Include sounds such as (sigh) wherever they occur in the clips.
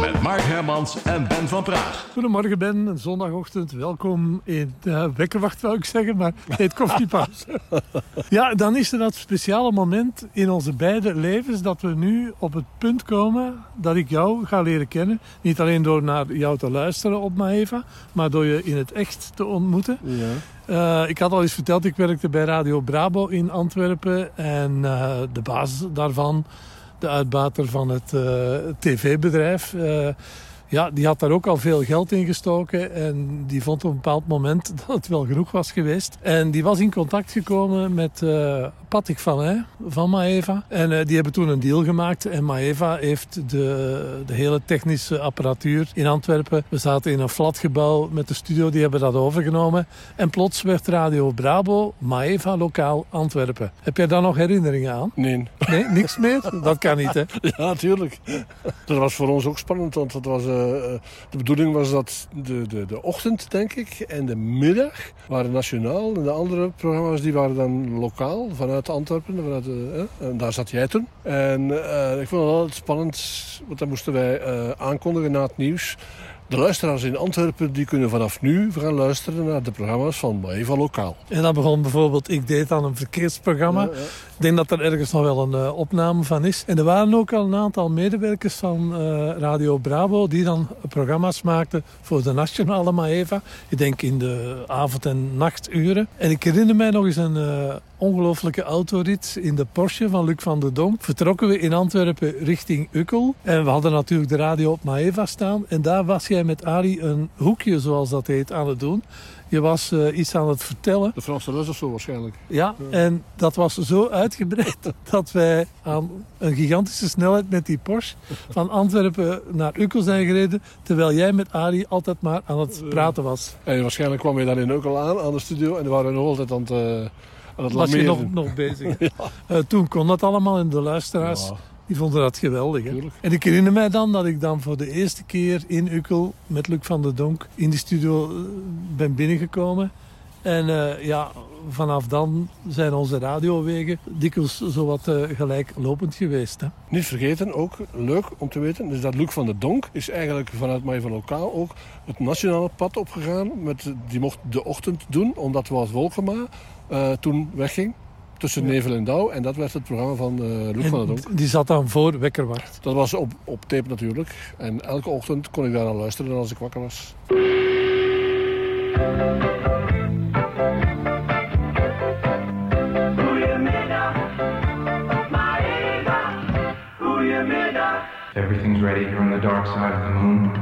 Met Mark Hermans en Ben van Praag. Goedemorgen Ben, zondagochtend. Welkom in de wekkerwacht wil ik zeggen, maar het koffiepauze. (laughs) ja, dan is er dat speciale moment in onze beide levens dat we nu op het punt komen dat ik jou ga leren kennen. Niet alleen door naar jou te luisteren op Maeva, maar door je in het echt te ontmoeten. Ja. Uh, ik had al eens verteld, ik werkte bij Radio Brabo in Antwerpen. En uh, de baas daarvan, de uitbater van het uh, tv-bedrijf... ja, die had daar ook al veel geld in gestoken. En die vond op een bepaald moment (laughs) dat het wel genoeg was geweest. En die was in contact gekomen met Patrick van van Maeva. En uh, die hebben toen een deal gemaakt. En Maeva heeft de, de hele technische apparatuur in Antwerpen. We zaten in een flatgebouw met de studio, die hebben dat overgenomen. En plots werd Radio Brabo Maeva lokaal Antwerpen. Heb jij daar nog herinneringen aan? Nee. Nee, niks meer? Dat kan niet, hè? (laughs) Ja, natuurlijk. Dat was voor ons ook spannend, want dat was, uh, de bedoeling was dat de, de, de ochtend, denk ik, en de middag waren nationaal. En de andere programma's die waren dan lokaal, vanuit Antwerpen. Vanuit, uh, en daar zat jij toen. En uh, ik vond het altijd spannend, want dan moesten wij aankondigen na het nieuws. De luisteraars in Antwerpen die kunnen vanaf nu gaan luisteren naar de programma's van Maeva Lokaal. En dan begon bijvoorbeeld, ik deed dan een verkeersprogramma. Ja, ja. Ik denk dat er ergens nog wel een uh, opname van is. En er waren ook al een aantal medewerkers van uh, Radio Bravo die dan programma's maakten voor de nationale Maeva. Ik denk in de avond- en nachturen. En ik herinner mij nog eens een uh, ongelooflijke autorit in de Porsche van Luc van der Donk. Vertrokken we in Antwerpen richting Ukkel. En we hadden natuurlijk de radio op Maeva staan. En daar was jij met Arie een hoekje, zoals dat heet, aan het doen. Je was uh, iets aan het vertellen. De Franse les of zo waarschijnlijk. Ja, ja, en dat was zo uitgebreid (laughs) dat wij aan een gigantische snelheid met die Porsche van Antwerpen naar Ukkel zijn gereden. Terwijl jij met Arie altijd maar aan het praten was. En waarschijnlijk kwam je dan in Ukkel aan, aan de studio. En dan waren we nog altijd aan het... Uh, aan het was je nog, nog bezig. (laughs) ja. uh, toen kon dat allemaal in de luisteraars. Ja. Die vonden dat geweldig. Hè? En ik herinner mij dan dat ik dan voor de eerste keer in Ukkel met Luc van der Donk in die studio ben binnengekomen. En uh, ja, vanaf dan zijn onze radiowegen dikwijls zowat uh, gelijklopend geweest. Hè? Niet vergeten, ook leuk om te weten, is dat Luc van der Donk is eigenlijk vanuit mij van Lokaal ook het nationale pad opgegaan. Met, die mocht de ochtend doen, omdat Wout Wolkema uh, toen wegging tussen ja. Nevel en Douw. En dat werd het programma van uh, Luc van der Donk. Die zat dan voor Wekkerwacht? Dat was op, op tape natuurlijk. En elke ochtend kon ik daar aan luisteren als ik wakker was. Everything's ready here on the dark side of the moon.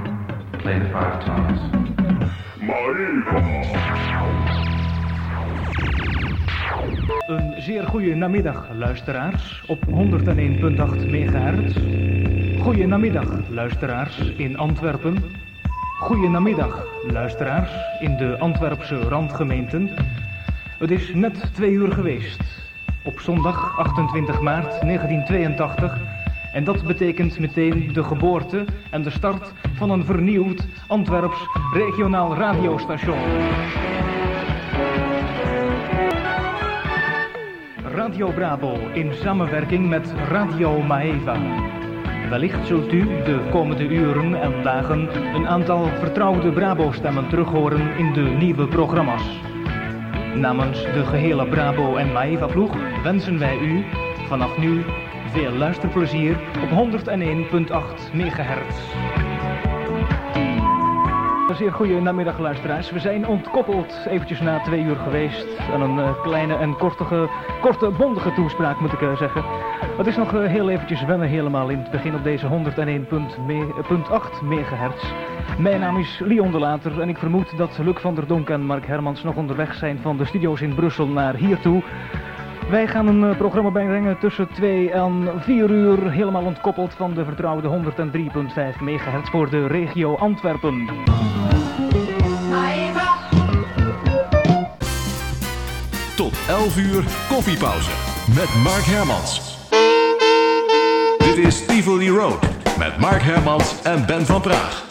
Play the five tones. Een zeer goede namiddag, luisteraars, op 101.8 MHz. Goeie namiddag, luisteraars in Antwerpen. Goeie namiddag, luisteraars in de Antwerpse randgemeenten. Het is net twee uur geweest. Op zondag 28 maart 1982. En dat betekent meteen de geboorte en de start van een vernieuwd Antwerps regionaal radiostation. Radio Brabo in samenwerking met Radio Maeva. Wellicht zult u de komende uren en dagen een aantal vertrouwde Brabo-stemmen terughoren in de nieuwe programma's. Namens de gehele Brabo en Maeva-ploeg wensen wij u vanaf nu veel luisterplezier op 101.8 MHz. Zeer goede namiddag luisteraars. We zijn ontkoppeld eventjes na twee uur geweest. En een uh, kleine en kortige, korte, bondige toespraak moet ik uh, zeggen. Het is nog uh, heel eventjes wennen helemaal in het begin op deze 101.8 megahertz. Mijn naam is Leon de Later en ik vermoed dat Luc van der Donk en Mark Hermans nog onderweg zijn van de studio's in Brussel naar hier toe. Wij gaan een uh, programma bijbrengen tussen 2 en 4 uur, helemaal ontkoppeld van de vertrouwde 103.5 megahertz voor de regio Antwerpen. Tot 11 uur koffiepauze met Mark Hermans. Dit is Tivoli Road met Mark Hermans en Ben van Praag.